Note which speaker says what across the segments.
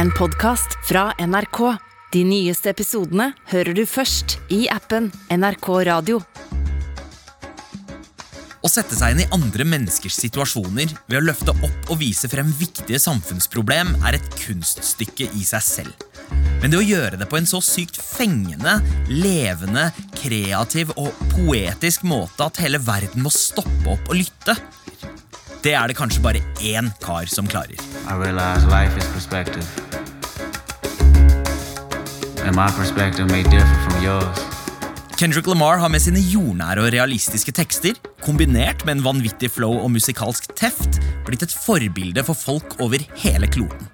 Speaker 1: en podkast fra NRK. De nyeste episodene hører du først i appen NRK Radio.
Speaker 2: Å sette seg inn i andre menneskers situasjoner ved å løfte opp og vise frem viktige samfunnsproblem er et kunststykke i seg selv. Men det å gjøre det på en så sykt fengende, levende, kreativ og poetisk måte at hele verden må stoppe opp og lytte, det er det kanskje bare én kar som klarer.
Speaker 3: I realize life is perspective. And my perspective may differ from yours.
Speaker 2: Kendrick Lamar har med sine jordnære og realistiske tekster, kombinert med en vanvittig flow og musikalsk teft, blitt et forbilde for folk over hele kloden.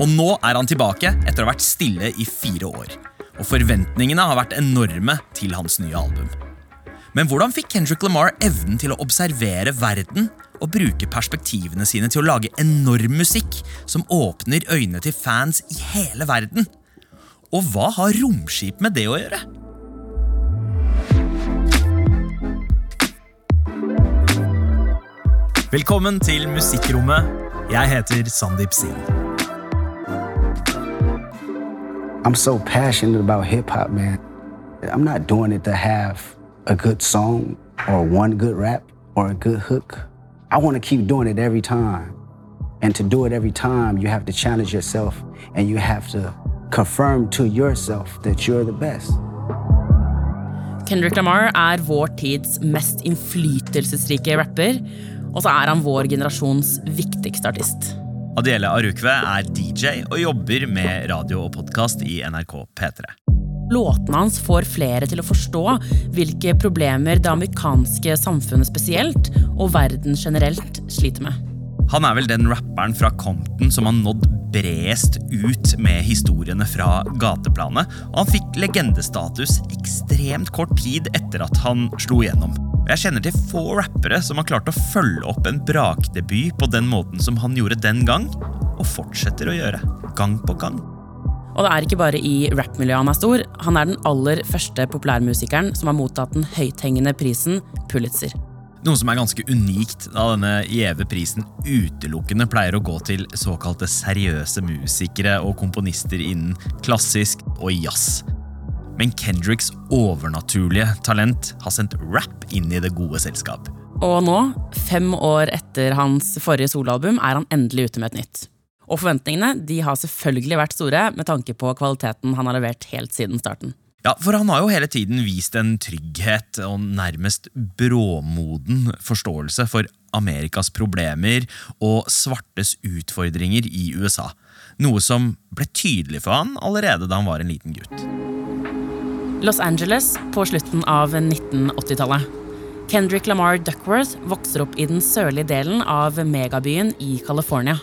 Speaker 2: Og nå er han tilbake etter å ha vært stille i fire år. Og forventningene har vært enorme til hans nye album. Men hvordan fikk Kendrick Lamar evnen til å observere verden og bruke perspektivene sine til å lage enorm musikk som åpner øynene til fans i hele verden? Og hva har romskip med det å gjøre? Velkommen til Musikkrommet. Jeg heter Sandeep Sin.
Speaker 4: I'm so passionate about hip hop, man. I'm not doing it to have a good song or one good rap or a good hook. I want to keep doing it every time. And to do it every time, you have to challenge yourself and you have to confirm to yourself that you're the best.
Speaker 5: Kendrick Lamar er vår tids mest innflytelsesrike rapper, og så er han vår generasjons viktigste artist.
Speaker 2: Adiele Arukve er DJ og jobber med radio og podkast i NRK P3.
Speaker 5: Låtene hans får flere til å forstå hvilke problemer det amerikanske samfunnet spesielt, og verden generelt, sliter med.
Speaker 2: Han er vel den rapperen fra Compton som har nådd bredest ut med historiene fra gateplanet, og han fikk legendestatus ekstremt kort tid etter at han slo igjennom. Jeg kjenner til få rappere som har klart å følge opp en brakdebut på den måten som han gjorde den gang, og fortsetter å gjøre, gang på gang.
Speaker 5: Og det er ikke bare i rappmiljøet han er stor, han er den aller første populærmusikeren som har mottatt den høythengende prisen Pulitzer.
Speaker 2: Noe som er ganske unikt, da denne gjeve prisen utelukkende pleier å gå til såkalte seriøse musikere og komponister innen klassisk og jazz. Men Kendricks overnaturlige talent har sendt rap inn i det gode selskap.
Speaker 5: Og nå, fem år etter hans forrige soloalbum, er han endelig ute med et nytt. Og forventningene de har selvfølgelig vært store med tanke på kvaliteten han har levert helt siden starten.
Speaker 2: Ja, For han har jo hele tiden vist en trygghet og nærmest bråmoden forståelse for Amerikas problemer og svartes utfordringer i USA. Noe som ble tydelig for han allerede da han var en liten gutt.
Speaker 5: Los Angeles på slutten av 1980-tallet. Kendrick Lamar Duckworth vokser opp i den sørlige delen av megabyen i California.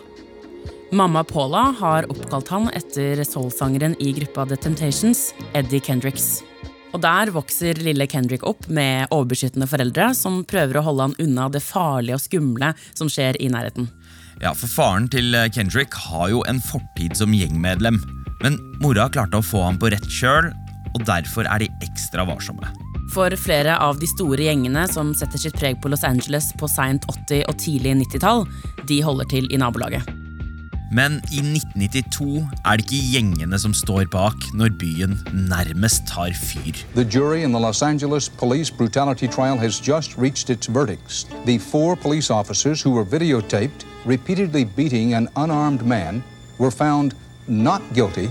Speaker 5: Mamma Paula har oppkalt han etter soulsangeren i gruppa The Temptations, Eddie Kendricks. Og Der vokser lille Kendrick opp med overbeskyttende foreldre som prøver å holde han unna det farlige og skumle som skjer i nærheten.
Speaker 2: Ja, for Faren til Kendrick har jo en fortid som gjengmedlem. Men mora klarte å få ham på rett kjøl, og derfor er de ekstra varsomme.
Speaker 5: For flere av de store gjengene som setter sitt preg på Los Angeles på seint 80- og tidlig 90-tall, de holder til i nabolaget.
Speaker 2: Men i 1992 er det ikke gjengene som står bak når byen nærmest tar fyr.
Speaker 6: The jury in the Los Angeles police brutality trial has just reached its verdicts. The four police officers who were videotaped repeatedly beating an unarmed man were found not guilty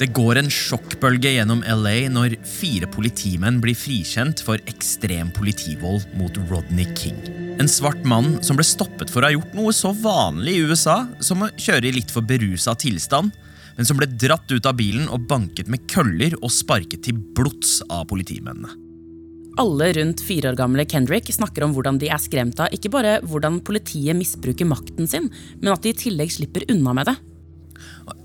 Speaker 2: Det går en sjokkbølge gjennom LA når fire politimenn blir frikjent for ekstrem politivold mot Rodney King. En svart mann som ble stoppet for å ha gjort noe så vanlig i USA som å kjøre i litt for berusa tilstand, men som ble dratt ut av bilen og banket med køller og sparket til blods av politimennene.
Speaker 5: Alle rundt fire år gamle Kendrick snakker om hvordan de er skremt av ikke bare hvordan politiet misbruker makten sin, men at de i tillegg slipper unna med det.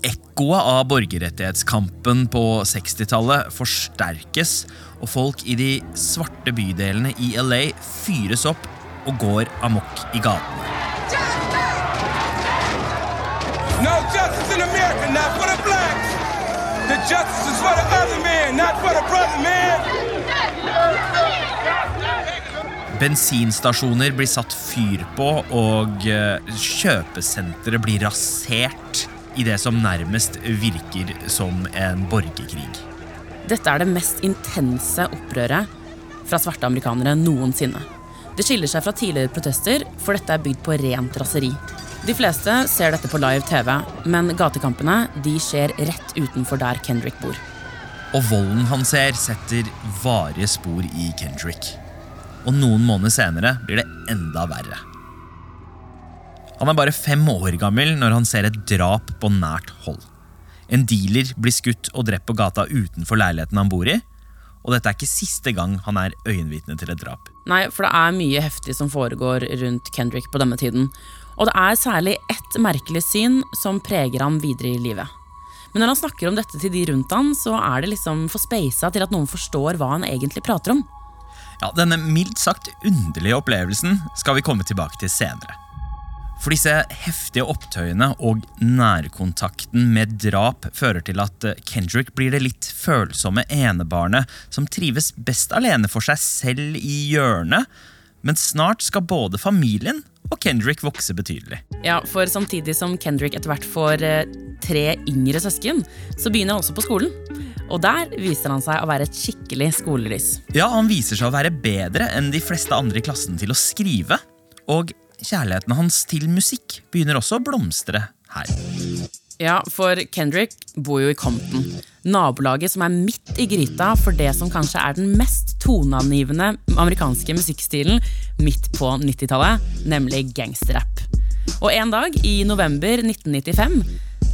Speaker 2: Ekkoet av borgerrettighetskampen på 60-tallet forsterkes, og folk i de svarte bydelene i LA fyres opp og går amok i gatene.
Speaker 7: No justice in America, not for the blacks. The justice is for the other man, not for the brother man.
Speaker 2: Bensinstasjoner blir satt fyr på, og kjøpesenteret kjøpesentre blir rasert i det som nærmest virker som en borgerkrig.
Speaker 5: Dette er det mest intense opprøret fra svarte amerikanere noensinne. Det skiller seg fra tidligere protester, for dette er bygd på rent raseri. De fleste ser dette på live TV, men gatekampene de skjer rett utenfor der Kendrick bor.
Speaker 2: Og volden han ser, setter varige spor i Kendrick. Og noen måneder senere blir det enda verre. Han er bare fem år gammel når han ser et drap på nært hold. En dealer blir skutt og drept på gata utenfor leiligheten han bor i. Og dette er ikke siste gang han er øyenvitne til et drap.
Speaker 5: Nei, for det er mye heftig som foregår rundt Kendrick på denne tiden. Og det er særlig ett merkelig syn som preger ham videre i livet. Men når han snakker om dette til de rundt han, så er det liksom for speisa til at noen forstår hva han egentlig prater om.
Speaker 2: Ja, Denne mildt sagt underlige opplevelsen skal vi komme tilbake til senere. For disse heftige opptøyene og nærkontakten med drap fører til at Kendrick blir det litt følsomme enebarnet som trives best alene for seg selv i hjørnet, men snart skal både familien og Kendrick vokse betydelig.
Speaker 5: Ja, for samtidig som Kendrick etter hvert får eh, tre yngre søsken, så begynner han også på skolen. Og der viser han seg å være et skikkelig skolelys.
Speaker 2: Ja, Han viser seg å være bedre enn de fleste andre i klassen til å skrive. Og kjærligheten hans til musikk begynner også å blomstre her.
Speaker 5: Ja, for Kendrick bor jo i Compton. Nabolaget som er midt i gryta for det som kanskje er den mest toneangivende amerikanske musikkstilen midt på 90-tallet, nemlig gangsterrap. Og en dag i november 1995,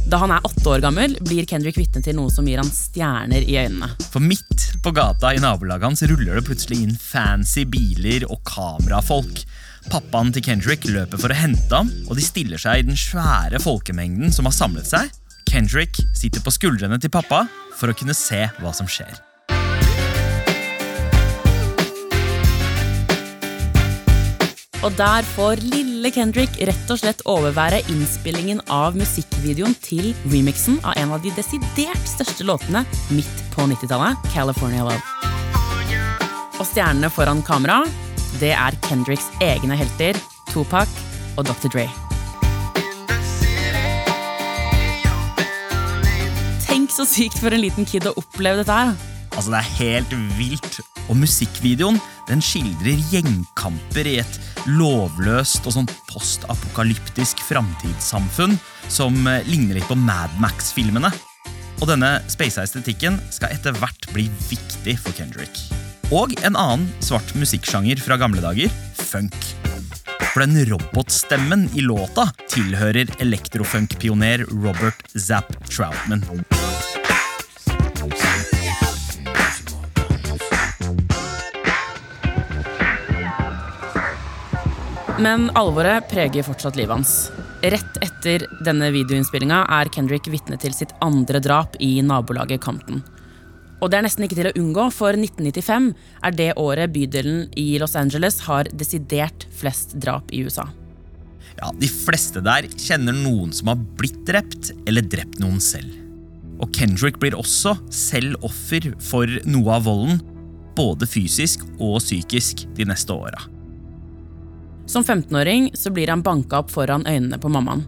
Speaker 5: da han er åtte år gammel, blir Kendrick vitne til noe som gir han stjerner i øynene.
Speaker 2: For midt på gata i nabolaget hans ruller det plutselig inn fancy biler og kamerafolk. Pappaen til Kendrick løper for å hente ham, og de stiller seg i den svære folkemengden som har samlet seg. Kendrick sitter på skuldrene til pappa for å kunne se hva som skjer.
Speaker 5: Og der får lille Kendrick rett og slett overvære innspillingen av musikkvideoen til remixen av en av de desidert største låtene midt på 90-tallet, California Love. Og stjernene foran kamera, det er Kendricks egne helter, Tupac og Dr. Dre. Tenk så sykt for en liten kid å oppleve dette her.
Speaker 2: Altså, Det er helt vilt. Og musikkvideoen den skildrer gjengkamper i et lovløst og sånn postapokalyptisk framtidssamfunn som eh, ligner litt på Mad Max-filmene. Og denne space-estetikken skal etter hvert bli viktig for Kendrick. Og en annen svart musikksjanger fra gamle dager funk. For den robotstemmen i låta tilhører elektrofunk-pioner Robert Zapp Troutman.
Speaker 5: Men alvoret preger fortsatt livet hans. Rett etter denne videoinnspillinga er Kendrick vitne til sitt andre drap i nabolaget Compton. Og det er nesten ikke til å unngå, for 1995 er det året bydelen i Los Angeles har desidert flest drap i USA.
Speaker 2: Ja, De fleste der kjenner noen som har blitt drept, eller drept noen selv. Og Kendrick blir også selv offer for noe av volden, både fysisk og psykisk, de neste åra.
Speaker 5: Som 15-åring så blir han banka opp foran øynene på mammaen.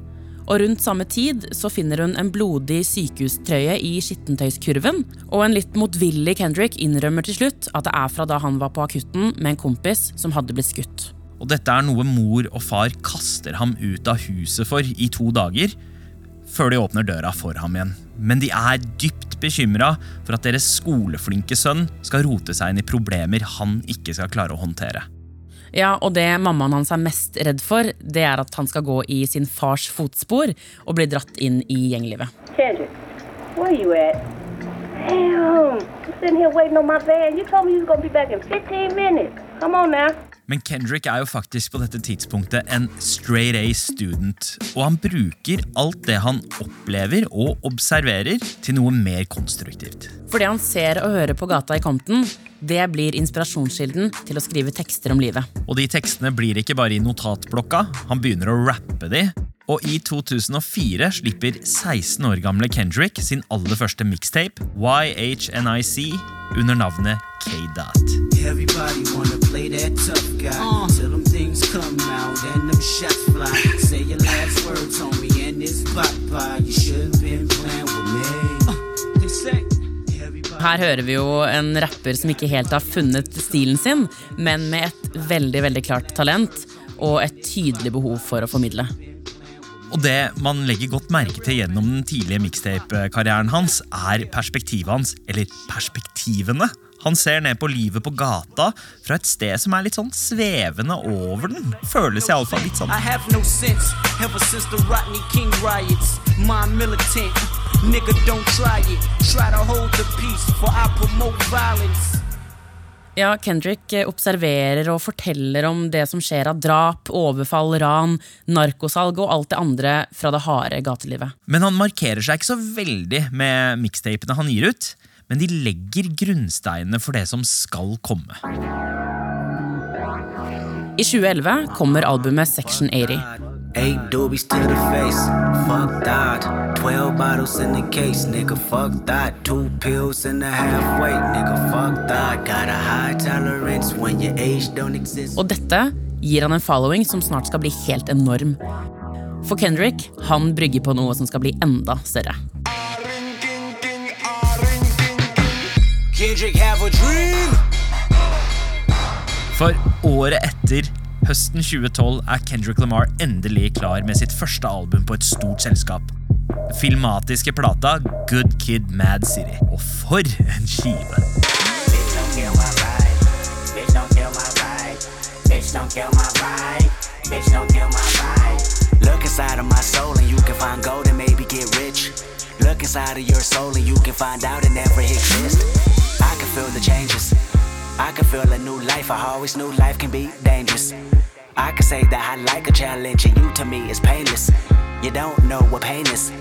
Speaker 5: Og rundt samme tid så finner hun en blodig sykehustrøye i skittentøyskurven, og en litt motvillig Kendrick innrømmer til slutt at det er fra da han var på akutten med en kompis som hadde blitt skutt.
Speaker 2: Og dette er noe mor og far kaster ham ut av huset for i to dager, før de åpner døra for ham igjen. Men de er dypt bekymra for at deres skoleflinke sønn skal rote seg inn i problemer han ikke skal klare å håndtere.
Speaker 5: Ja, og det mammaen hans er mest redd for, det er at han skal gå i sin fars fotspor og bli dratt inn i gjenglivet.
Speaker 8: Kendrick, where you at? Damn, I'm sitting here waiting on my van. You told me you was gonna be back in 15 minutes. Come on now.
Speaker 2: Men Kendrick er jo faktisk på dette tidspunktet en straight A student, og han bruker alt det han opplever og observerer, til noe mer konstruktivt.
Speaker 5: For det han ser og hører på gata i Compton, det blir inspirasjonskilden til å skrive tekster om livet.
Speaker 2: Og de tekstene blir ikke bare i notatblokka, han begynner å rappe de. Og i 2004 slipper 16 år gamle Kendrick sin aller første mixtape, YHNIC, under navnet K-Dot.
Speaker 5: Her hører vi jo en rapper som ikke helt har funnet stilen sin, men med et veldig veldig klart talent og et tydelig behov for å formidle.
Speaker 2: Og det man legger godt merke til gjennom den tidlige mixtape-karrieren hans, er perspektivet hans, eller perspektivene. Han ser ned på livet på gata fra et sted som er litt sånn svevende over den. Føles iallfall litt sånn.
Speaker 9: Nigga don't try it Try to hold the peace for I promote violence
Speaker 5: Ja, Kendrick eh, observerer og forteller om det som skjer av drap, overfall, ran, narkosalg og alt det andre fra det harde gatelivet.
Speaker 2: Men han markerer seg ikke så veldig med mikstapene han gir ut. Men de legger grunnsteinene for det som skal komme.
Speaker 5: I 2011 kommer albumet Section 80.
Speaker 9: Eight doobies to the face, fuck that. Twelve bottles in the case, nigga, fuck that. Two pills and a half weight, nigga, fuck that. Got a high tolerance when your age don't exist.
Speaker 5: Og dette gir han en following som snart skal bli helt enorm. For Kendrick, han brygger på noe som skal bli enda større.
Speaker 9: Kendrick have a dream.
Speaker 2: For året etter, høsten 2012, er Kendrick Lamar endelig klar med sitt første album på et stort selskap. Filmatiske plata Good Kid Mad City. Og for en skive!
Speaker 9: Look inside of your soul and you can find out it never exists. I can feel the changes. I can feel a new life. I always knew life can be dangerous. I can say that I like a challenge and you to me is painless. You don't know what pain is.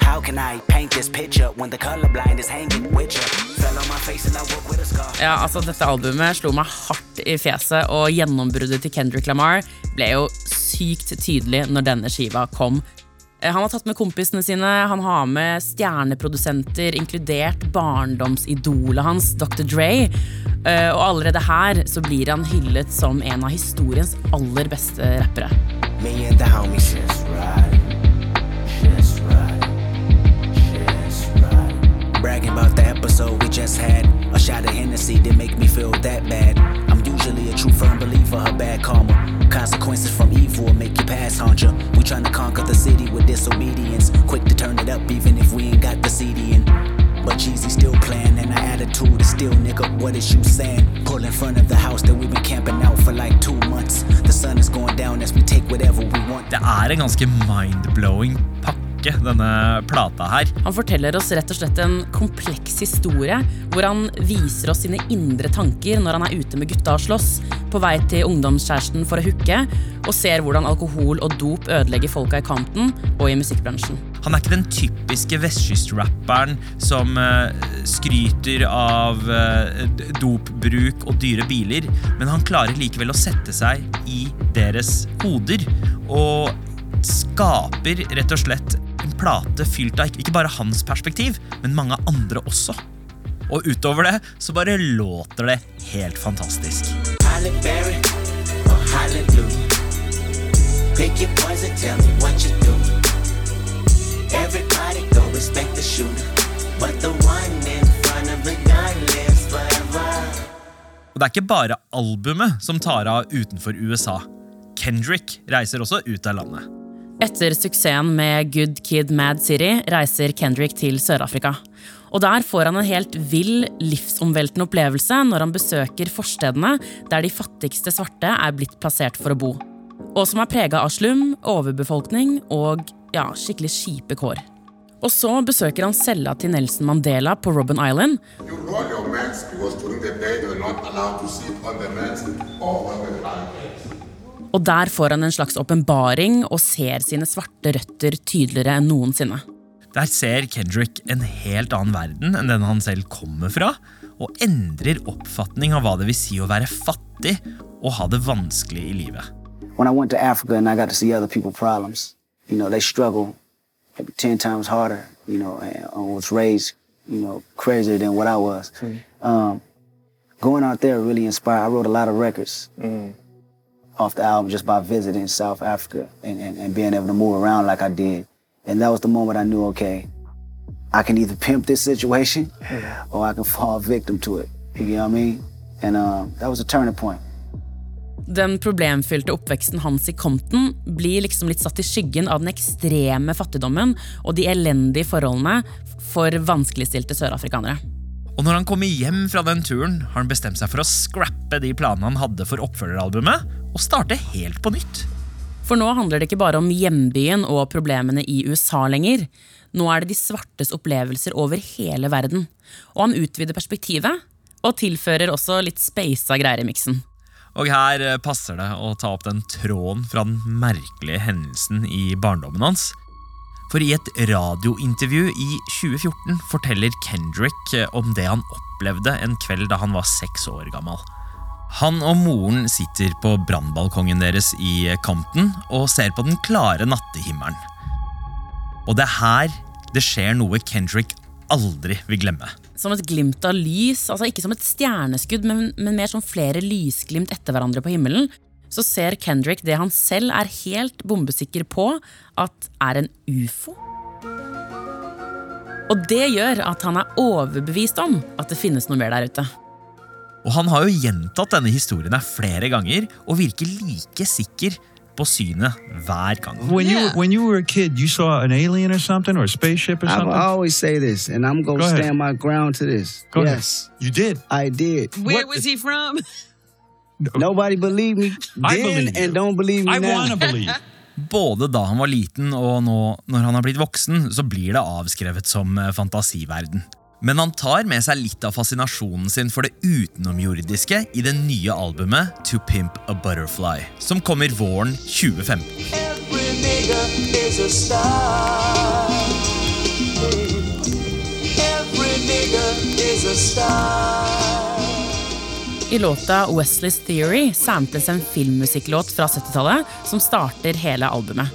Speaker 9: How can I paint this picture when the colorblind is hanging with you? Fell on my face and I woke with a scar.
Speaker 5: Ja, altså Dette albumet slo meg hardt i fjeset, og gjennombruddet til Kendrick Lamar ble jo sykt tydelig når denne skiva kom. Eh, Han har tatt med kompisene sine, han har med stjerneprodusenter, inkludert barndomsidolet hans, Dr. Dre. Eh, Og allerede her så blir han hyllet som en av historiens aller beste rappere.
Speaker 9: Me and the homies just right. Just right. Just right. Bragging about the episode we just had. A shot of Hennessy didn't make me feel that bad. I'm usually a true firm believer of bad karma. Consequences from evil will make ya. We tryna conquer the city with disobedience. Quick to turn it up even if we ain't got the CD in. But Jeezy still playing and our attitude is still nigga, what is you saying? Pull in front of the house that we've been camping out for like two months. The sun is going down as we take whatever we want.
Speaker 2: Det er en ganske mind-blowing pakke, denne plata her.
Speaker 5: Han forteller oss rett og slett en kompleks historie, hvor han viser oss sine indre tanker når han er ute med gutta og slåss, på vei til ungdomskjæresten for å hooke, og ser hvordan alkohol og dop ødelegger folka i Compton og i musikkbransjen.
Speaker 2: Han er ikke den typiske vestkystrapperen som eh, skryter av eh, dopbruk og dyre biler, men han klarer likevel å sette seg i deres hoder og skaper rett og slett en plate fylt av ikke bare hans perspektiv, men mange andre også. Og utover det så bare låter det helt fantastisk. Og det er ikke bare albumet som tar av utenfor USA. Kendrick reiser også ut av landet.
Speaker 5: Etter suksessen med Good Kid Mad City reiser Kendrick til Sør-Afrika. Og der får han en helt vill, livsomveltende opplevelse når han besøker forstedene der de fattigste svarte er blitt plassert for å bo. Og som er prega av slum, overbefolkning og ja, skikkelig kjipe kår. Og så besøker han cella til Nelson Mandela på Robben Island,
Speaker 10: You roll
Speaker 5: og der får han en slags åpenbaring og ser sine svarte røtter tydeligere enn noensinne.
Speaker 2: Der ser Kendrick en helt annen verden enn den han selv kommer fra, og endrer oppfatning av hva det vil si å være fattig og ha det vanskelig i livet.
Speaker 4: When I went to Africa and I got to see other people's problems, you know, they struggle maybe 10 times harder, you know, and uh, was raised, you know, crazier than what I was. Um, going out there really inspired. I wrote a lot of records off the album just by visiting South Africa and, and, and being able to move around like I did. And that was the moment I knew, okay, I can either pimp this situation or I can fall victim to it. You know what I mean? And uh, that was a turning point.
Speaker 5: Den problemfylte oppveksten hans i Compton blir liksom litt satt i skyggen av den ekstreme fattigdommen og de elendige forholdene for vanskeligstilte sørafrikanere.
Speaker 2: Og når han kommer hjem fra den turen, har han bestemt seg for å scrappe de planene han hadde for oppfølgeralbumet, og starte helt på nytt.
Speaker 5: For nå handler det ikke bare om hjembyen og problemene i USA lenger. Nå er det de svartes opplevelser over hele verden. Og han utvider perspektivet, og tilfører også litt speisa greier i miksen.
Speaker 2: Og her passer det å ta opp den tråden fra den merkelige hendelsen i barndommen hans. For i et radiointervju i 2014 forteller Kendrick eh, om det han opplevde en kveld da han var seks år gammel. Han og moren sitter på brannbalkongen deres i Compton og ser på den klare nattehimmelen. Og det er her det skjer noe Kendrick aldri vil glemme.
Speaker 5: Som et glimt av lys, altså ikke som et stjerneskudd, men, men mer som flere lysglimt etter hverandre på himmelen, så ser Kendrick det han selv er helt bombesikker på at er en ufo. Og det gjør at han er overbevist om at det finnes noe mer der ute.
Speaker 2: Og han har jo gjentatt denne historien her flere ganger og virker like sikker på synet hver gang.
Speaker 11: When you when you were a kid, you saw an alien or something or a spaceship or something.
Speaker 4: I always say this, and I'm going
Speaker 11: Go
Speaker 4: to
Speaker 11: ahead.
Speaker 4: stand my ground to this.
Speaker 11: Go ahead.
Speaker 4: yes,
Speaker 11: You did.
Speaker 4: I did.
Speaker 12: Where was he from?
Speaker 4: Nobody believe me
Speaker 11: I
Speaker 4: then
Speaker 11: believe
Speaker 4: and don't believe me
Speaker 11: I
Speaker 4: now.
Speaker 11: believe.
Speaker 2: Både da han var liten og nå når han har blitt voksen, så blir det avskrevet som eh, fantasiverden. Men han tar med seg litt av fascinasjonen sin for det utenomjordiske i det nye albumet To Pimp a Butterfly, som kommer våren 2015.
Speaker 13: Every
Speaker 5: I låta Wesley's Theory samples en filmmusikklåt fra 70-tallet som starter hele albumet.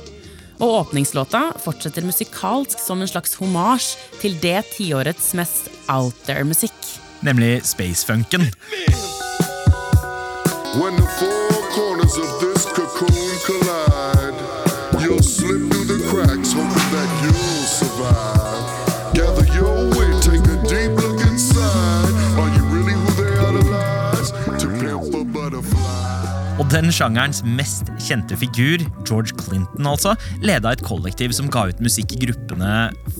Speaker 5: Og åpningslåta fortsetter musikalsk som en slags homasj til det tiårets mest out there-musikk.
Speaker 2: Nemlig spacefunken.
Speaker 10: When the four corners of this
Speaker 2: Den sjangerens mest kjente figur, George Clinton, altså, leda et kollektiv som ga ut musikk i gruppene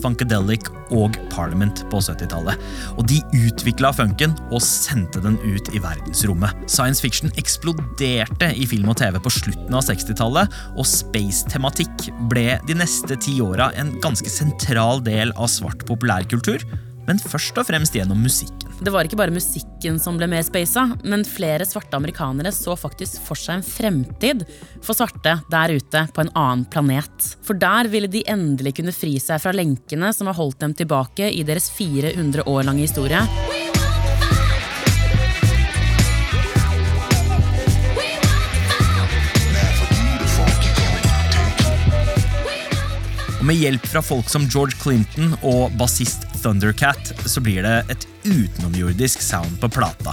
Speaker 2: Funkadelic og Parliament på 70-tallet. Og de utvikla funken og sendte den ut i verdensrommet. Science fiction eksploderte i film og TV på slutten av 60-tallet, og space-tematikk ble de neste ti åra en ganske sentral del av svart populærkultur, men først og fremst gjennom musikken.
Speaker 5: Det var ikke bare musikken som ble mer spasa, men flere svarte amerikanere så faktisk for seg en fremtid for svarte der ute på en annen planet. For der ville de endelig kunne fri seg fra lenkene som har holdt dem tilbake i deres 400 år lange historie.
Speaker 2: Med hjelp fra folk som George Clinton og bassist Thundercat så blir det et utenomjordisk sound på plata.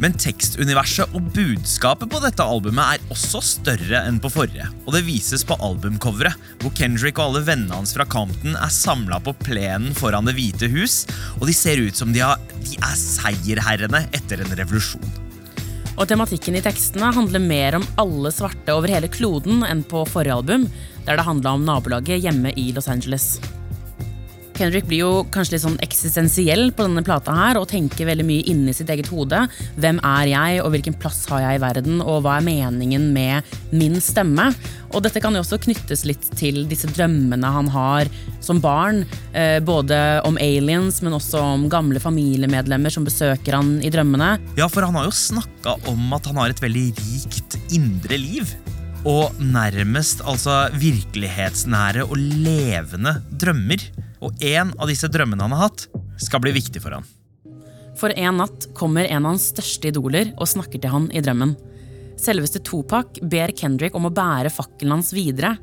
Speaker 2: Men tekstuniverset og budskapet på dette albumet er også større enn på forrige. Og det vises på albumcoveret, hvor Kendrick og alle vennene hans fra Compton er samla på plenen foran Det hvite hus, og de ser ut som de, har, de er seierherrene etter en revolusjon.
Speaker 5: Og tematikken i tekstene handler mer om alle svarte over hele kloden enn på forrige album, der det handla om nabolaget hjemme i Los Angeles. Kendrick blir jo kanskje litt sånn eksistensiell på denne plata her, og tenker veldig mye inni sitt eget hode. Hvem er jeg, og hvilken plass har jeg i verden, og hva er meningen med min stemme? Og dette kan jo også knyttes litt til disse drømmene han har som barn, eh, både om aliens, men også om gamle familiemedlemmer som besøker han i drømmene.
Speaker 2: Ja, for han har jo snakka om at han har et veldig rikt indre liv. Og nærmest altså virkelighetsnære og levende drømmer. Og en av disse drømmene han har hatt, skal bli viktig for han.
Speaker 5: For en natt kommer en av hans største idoler og snakker til han i drømmen. Selveste Topak ber Kendrick om å bære fakkelen hans videre.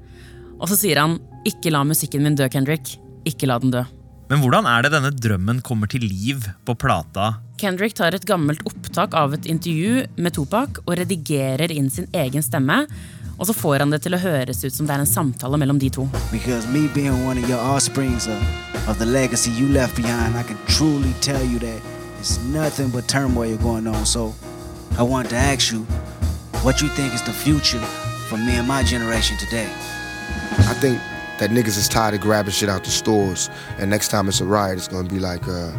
Speaker 5: Og så sier han ikke la musikken min dø, Kendrick. Ikke la den dø.
Speaker 2: Men hvordan er det denne drømmen kommer til liv på plata?
Speaker 5: Kendrick tar et gammelt opptak av et intervju med Topak og redigerer inn sin egen stemme. Og så får han det til å høres ut som det er en samtale mellom de to.
Speaker 9: Because me being one of your offsprings of, of the legacy you left behind, I can truly tell you that it's nothing but turmoil going on. So I want to ask you what you think is the future for me and my generation today.
Speaker 12: I think that niggas is tired of grabbing shit out the stores, and next time it's a riot, it's gonna be like uh,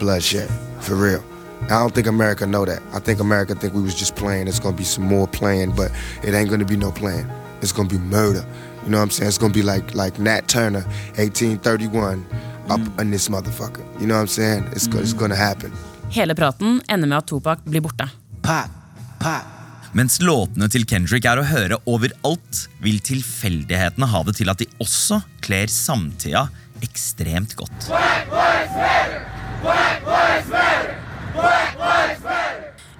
Speaker 12: bloodshed, for real. I don't think America know that. I think America think we was just playing. It's gonna be some more playing, but it ain't gonna be no playing. It's gonna be murder. You know what I'm saying? It's gonna be like like Nat Turner, 1831, up in this motherfucker. You know what I'm saying? It's, mm. it's gonna happen.
Speaker 5: Hele praten ender med at Topak blir borte.
Speaker 9: Pop, pop.
Speaker 2: Mens låtene til Kendrick er å høre overalt, vil tilfeldighetene ha det til at de også kler samtida ekstremt godt.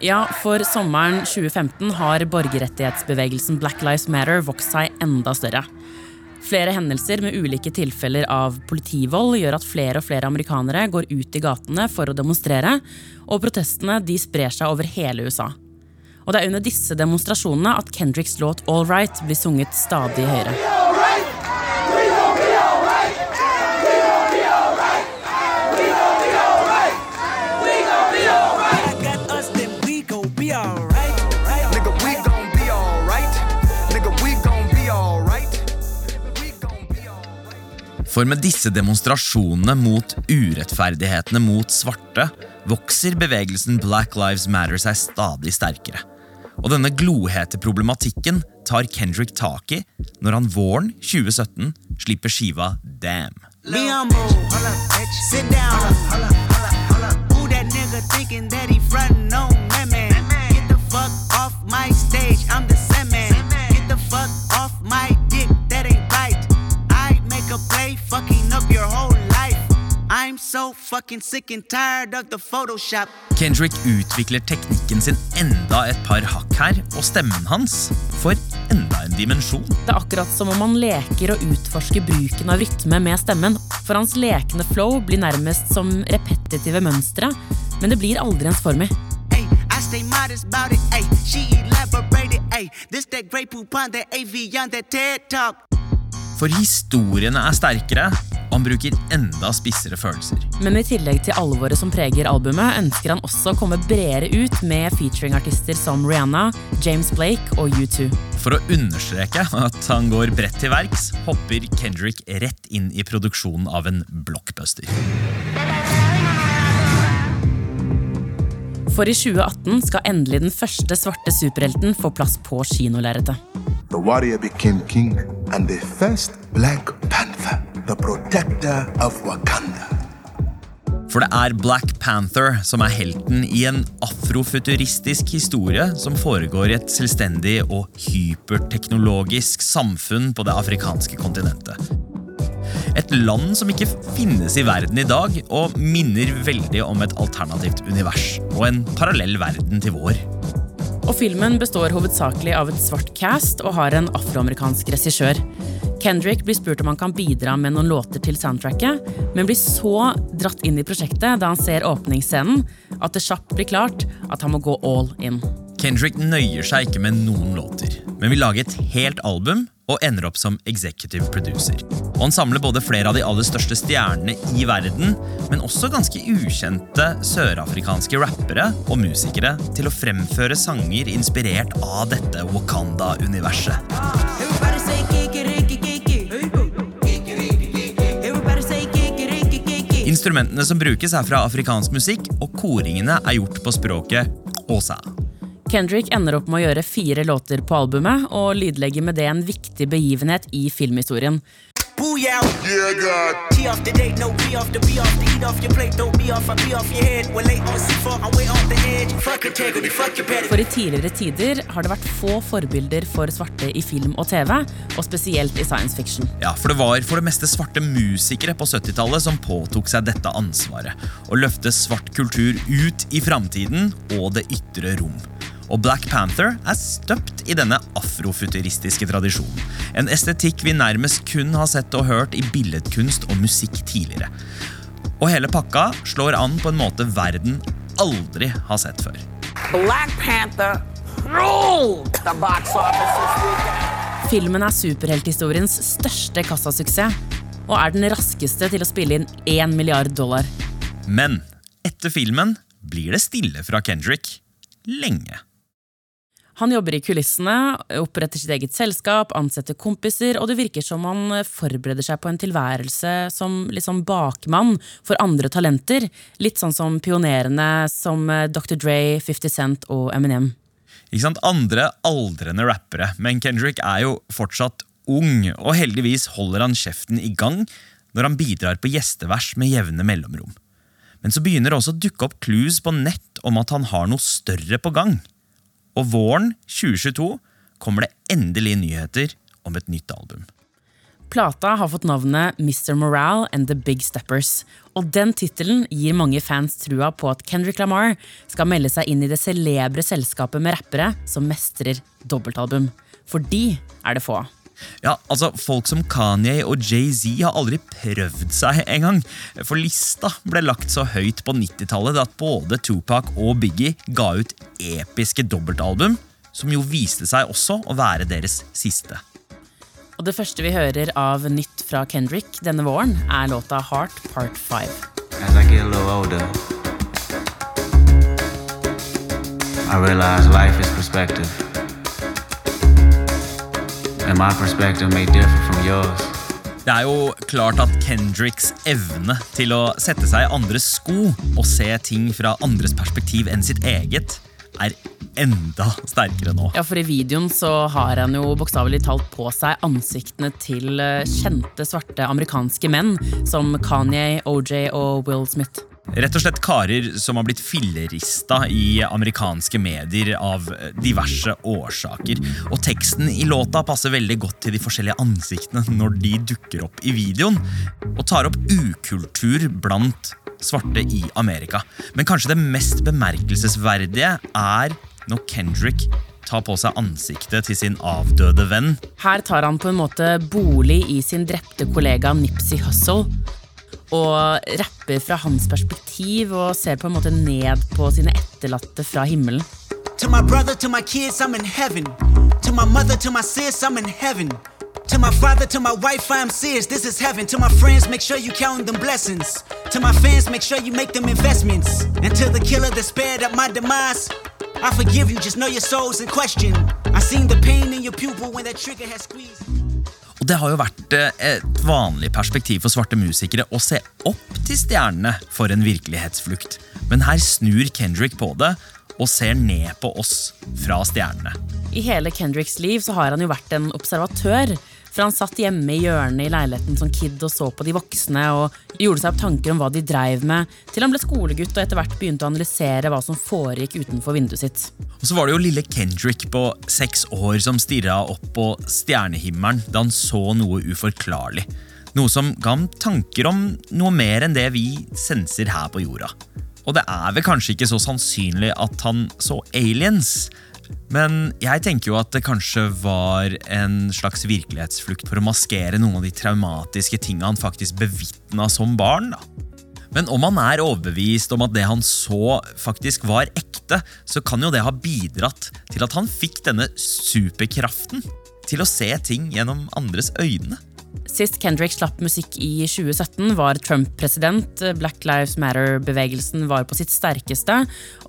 Speaker 5: Ja, for sommeren 2015 har borgerrettighetsbevegelsen Black Lives Matter vokst seg enda større. Flere hendelser med ulike tilfeller av politivold gjør at flere og flere amerikanere går ut i gatene for å demonstrere, og protestene de sprer seg over hele USA. Og det er under disse demonstrasjonene at Kendricks låt All Right blir sunget stadig høyere.
Speaker 2: For med disse demonstrasjonene mot urettferdighetene mot svarte, vokser bevegelsen Black Lives Matter seg stadig sterkere. Og denne glohete problematikken tar Kendrick tak i når han våren 2017 slipper skiva Damn.
Speaker 13: Be humble. Sit down. Who that nigga thinking that he frontin' so fucking sick and tired of the Photoshop.
Speaker 2: Kendrick utvikler teknikken sin enda et par hakk her, og stemmen hans får enda en dimensjon.
Speaker 5: Det er akkurat som om han leker og utforsker bruken av rytme med stemmen. For hans lekende flow blir nærmest som repetitive mønstre, men det blir aldri ensformig.
Speaker 13: I stay modest about it, ayy. She elaborated, ayy. This that great poupon, that AV on that TED talk.
Speaker 2: For historiene er sterkere, han bruker enda spissere følelser.
Speaker 5: Men i tillegg til alvoret som preger albumet, ønsker han også å komme bredere ut med featuring-artister som Rihanna, James Blake og U2.
Speaker 2: For å understreke at han går bredt til verks, hopper Kendrick rett inn i produksjonen av en blockbuster.
Speaker 5: For i 2018 skal endelig den første svarte superhelten få plass på kinolerretet.
Speaker 14: The warrior became king, and the first Black Panther, the protector of Wakanda.
Speaker 2: For det er Black Panther som er helten i en afrofuturistisk historie som foregår i et selvstendig og hyperteknologisk samfunn på det afrikanske kontinentet. Et land som ikke finnes i verden i dag, og minner veldig om et alternativt univers og en parallell verden til vår.
Speaker 5: Og filmen består hovedsakelig av et svart cast og har en afroamerikansk regissør. Kendrick blir spurt om han kan bidra med noen låter til soundtracket, men blir så dratt inn i prosjektet da han ser åpningsscenen, at det kjapt blir klart at han må gå all in.
Speaker 2: Kendrick nøyer seg ikke med noen låter, men vil lage et helt album og ender opp som executive producer. Og Han samler både flere av de aller største stjernene i verden, men også ganske ukjente sørafrikanske rappere og musikere til å fremføre sanger inspirert av dette Wakanda-universet. Instrumentene som brukes er fra afrikansk musikk, og koringene er gjort på språket Osa.
Speaker 5: Kendrick ender opp med å gjøre fire låter på albumet, og lydlegger med det en viktig begivenhet i filmhistorien.
Speaker 13: Booyah. Yeah, God. T off the date, no be off the be off the eat off your plate, don't be off, I be off your head. We're late on C4, I'm way off the edge. Fuck integrity, fuck your petty.
Speaker 5: For i tidligere tider har det vært få forbilder for svarte i film og TV, og spesielt i science fiction.
Speaker 2: Ja, for det var for det meste svarte musikere på 70-tallet som påtok seg dette ansvaret. Å løfte svart kultur ut i framtiden og det ytre rom. Og Black Panther er støpt i denne afrofuturistiske tradisjonen. En estetikk vi nærmest kun har sett og hørt i billedkunst og musikk tidligere. Og hele pakka slår an på en måte verden aldri har sett før.
Speaker 15: Black Panther ruled the box office this weekend.
Speaker 5: Filmen er superhelthistoriens største kassasuksess, og er den raskeste til å spille inn 1 milliard dollar.
Speaker 2: Men etter filmen blir det stille fra Kendrick lenge.
Speaker 5: Han jobber i kulissene, oppretter sitt eget selskap, ansetter kompiser, og det virker som han forbereder seg på en tilværelse som liksom bakmann for andre talenter. Litt sånn som pionerene som Dr. Dre, 50 Cent og Eminem.
Speaker 2: Ikke sant? Andre aldrende rappere, men Kendrick er jo fortsatt ung, og heldigvis holder han kjeften i gang når han bidrar på gjestevers med jevne mellomrom. Men så begynner det også å dukke opp clues på nett om at han har noe større på gang. Og våren 2022 kommer det endelig nyheter om et nytt album.
Speaker 5: Plata har fått navnet Mr. Morale and The Big Steppers. Og den tittelen gir mange fans trua på at Kendrick Lamar skal melde seg inn i det celebre selskapet med rappere som mestrer dobbeltalbum. For de er det få.
Speaker 2: Ja, altså, Folk som Kanye og Jay-Z har aldri prøvd seg engang. For lista ble lagt så høyt på 90-tallet at både Tupac og Biggie ga ut episke dobbeltalbum, som jo viste seg også å være deres siste.
Speaker 5: Og Det første vi hører av nytt fra Kendrick denne våren, er låta Heart Part 5.
Speaker 3: As I get a little older, I realize life is perspective. And my perspective may differ from yours.
Speaker 2: Det er jo klart at Kendricks evne til å sette seg i andres sko og se ting fra andres perspektiv enn sitt eget, er enda sterkere nå.
Speaker 5: Ja, for I videoen så har han jo bokstavelig talt på seg ansiktene til eh, kjente svarte amerikanske menn som Kanye, OJ og Will Smith.
Speaker 2: Rett og slett karer som har blitt fillerista i amerikanske medier av diverse årsaker. Og teksten i låta passer veldig godt til de forskjellige ansiktene når de dukker opp i videoen, og tar opp ukultur blant svarte i Amerika. Men kanskje det mest bemerkelsesverdige er når Kendrick tar på seg ansiktet til sin avdøde venn.
Speaker 5: Her tar han på en måte bolig i sin drepte kollega Nipsey Hussle. Og rapper fra hans perspektiv og ser på en måte ned på sine etterlatte fra himmelen.
Speaker 13: To my brother, to my kids, I'm in heaven. To my mother, to my sis, I'm in heaven. To my father, to my wife, I'm serious, this is heaven. To my friends, make sure you count them blessings. To my fans, make sure you make them investments. And to the killer that spared at my demise, I forgive you, just know your soul's in question. I seen the pain in your pupil when that trigger has squeezed.
Speaker 2: Det har jo vært eh, et vanlig perspektiv for svarte musikere å se opp til stjernene for en virkelighetsflukt. Men her snur Kendrick på det og ser ned på oss fra stjernene.
Speaker 5: I hele Kendricks liv så har han jo vært en observatør. For han satt hjemme i hjørnet i leiligheten som kid og så på de voksne og gjorde seg opp tanker om hva de dreiv med, til han ble skolegutt og etter hvert begynte å analysere hva som foregikk utenfor vinduet sitt.
Speaker 2: Og så var det jo lille Kendrick på seks år som stirra opp på stjernehimmelen da han så noe uforklarlig. Noe som ga ham tanker om noe mer enn det vi senser her på jorda. Og det er vel kanskje ikke så sannsynlig at han så aliens. Men jeg tenker jo at det kanskje var en slags virkelighetsflukt for å maskere noen av de traumatiske tinga han faktisk bevitna som barn. da. Men om han er overbevist om at det han så, faktisk var ekte, så kan jo det ha bidratt til at han fikk denne superkraften til å se ting gjennom andres øyne.
Speaker 5: Sist Kendrick slapp musikk i 2017, var Trump president. Black Lives Matter-bevegelsen var på sitt sterkeste.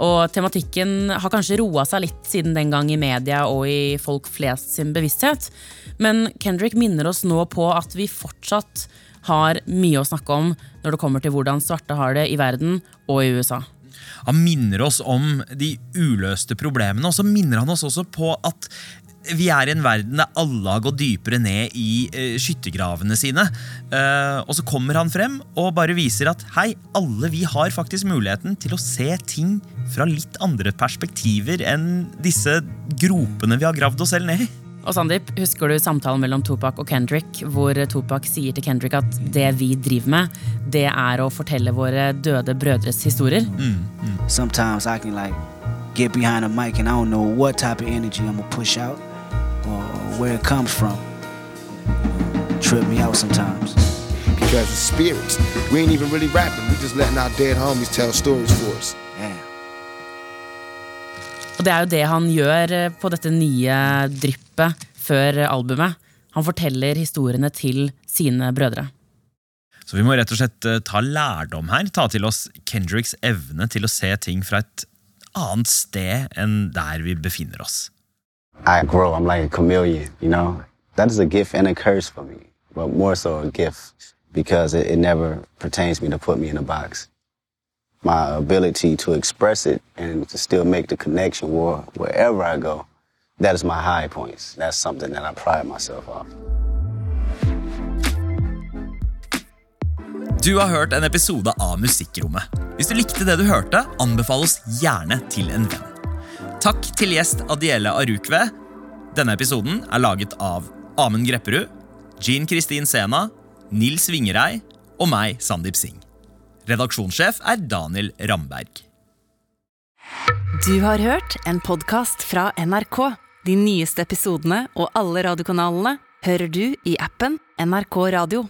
Speaker 5: Og tematikken har kanskje roa seg litt siden den gang i media og i folk flest sin bevissthet. Men Kendrick minner oss nå på at vi fortsatt har mye å snakke om når det kommer til hvordan svarte har det i verden og i USA.
Speaker 2: Han minner oss om de uløste problemene, og så minner han oss også på at vi er i en verden der alle har gått dypere ned i uh, skyttergravene sine. Uh, og så kommer han frem og bare viser at hei, alle vi har faktisk muligheten til å se ting fra litt andre perspektiver enn disse gropene vi har gravd oss selv ned i.
Speaker 5: Og Sandeep, Husker du samtalen mellom Topak og Kendrick, hvor Topak sier til Kendrick at det vi driver med, det er å fortelle våre døde brødres historier?
Speaker 9: Sometimes I can like get behind a mic and I don't know what type of energy I'm gonna push out or where it comes from. Trip me out sometimes.
Speaker 12: Because it's spirits. We ain't even really rapping. We just letting our dead homies tell stories for us.
Speaker 5: Og det er jo det han gjør eh, på dette nye dryppet før albumet. Han forteller historiene til sine brødre.
Speaker 2: Så vi må rett og slett eh, ta lærdom her. Ta til oss Kendricks evne til å se ting fra et annet sted enn der vi befinner oss.
Speaker 4: I grow. I'm like a chameleon, you know? That is a gift and a curse for me, but more so a gift because it, it never pertains me to put me in a box. My ability to express it and to still make the connection where, wherever I go, that is my high points. That's something that I pride myself on.
Speaker 2: Du har hørt en episode av Musikkrommet. Hvis du likte det du hørte, anbefal oss gjerne til en venn. Takk til gjest Adiele Arukve. Denne episoden er laget av Amund Grepperud, Jean Kristin Sena, Nils Vingerei og meg, Sandeep Singh. Redaksjonssjef er Daniel Ramberg.
Speaker 1: Du har hørt en podkast fra NRK. De nyeste episodene og alle radiokanalene hører du i appen NRK Radio.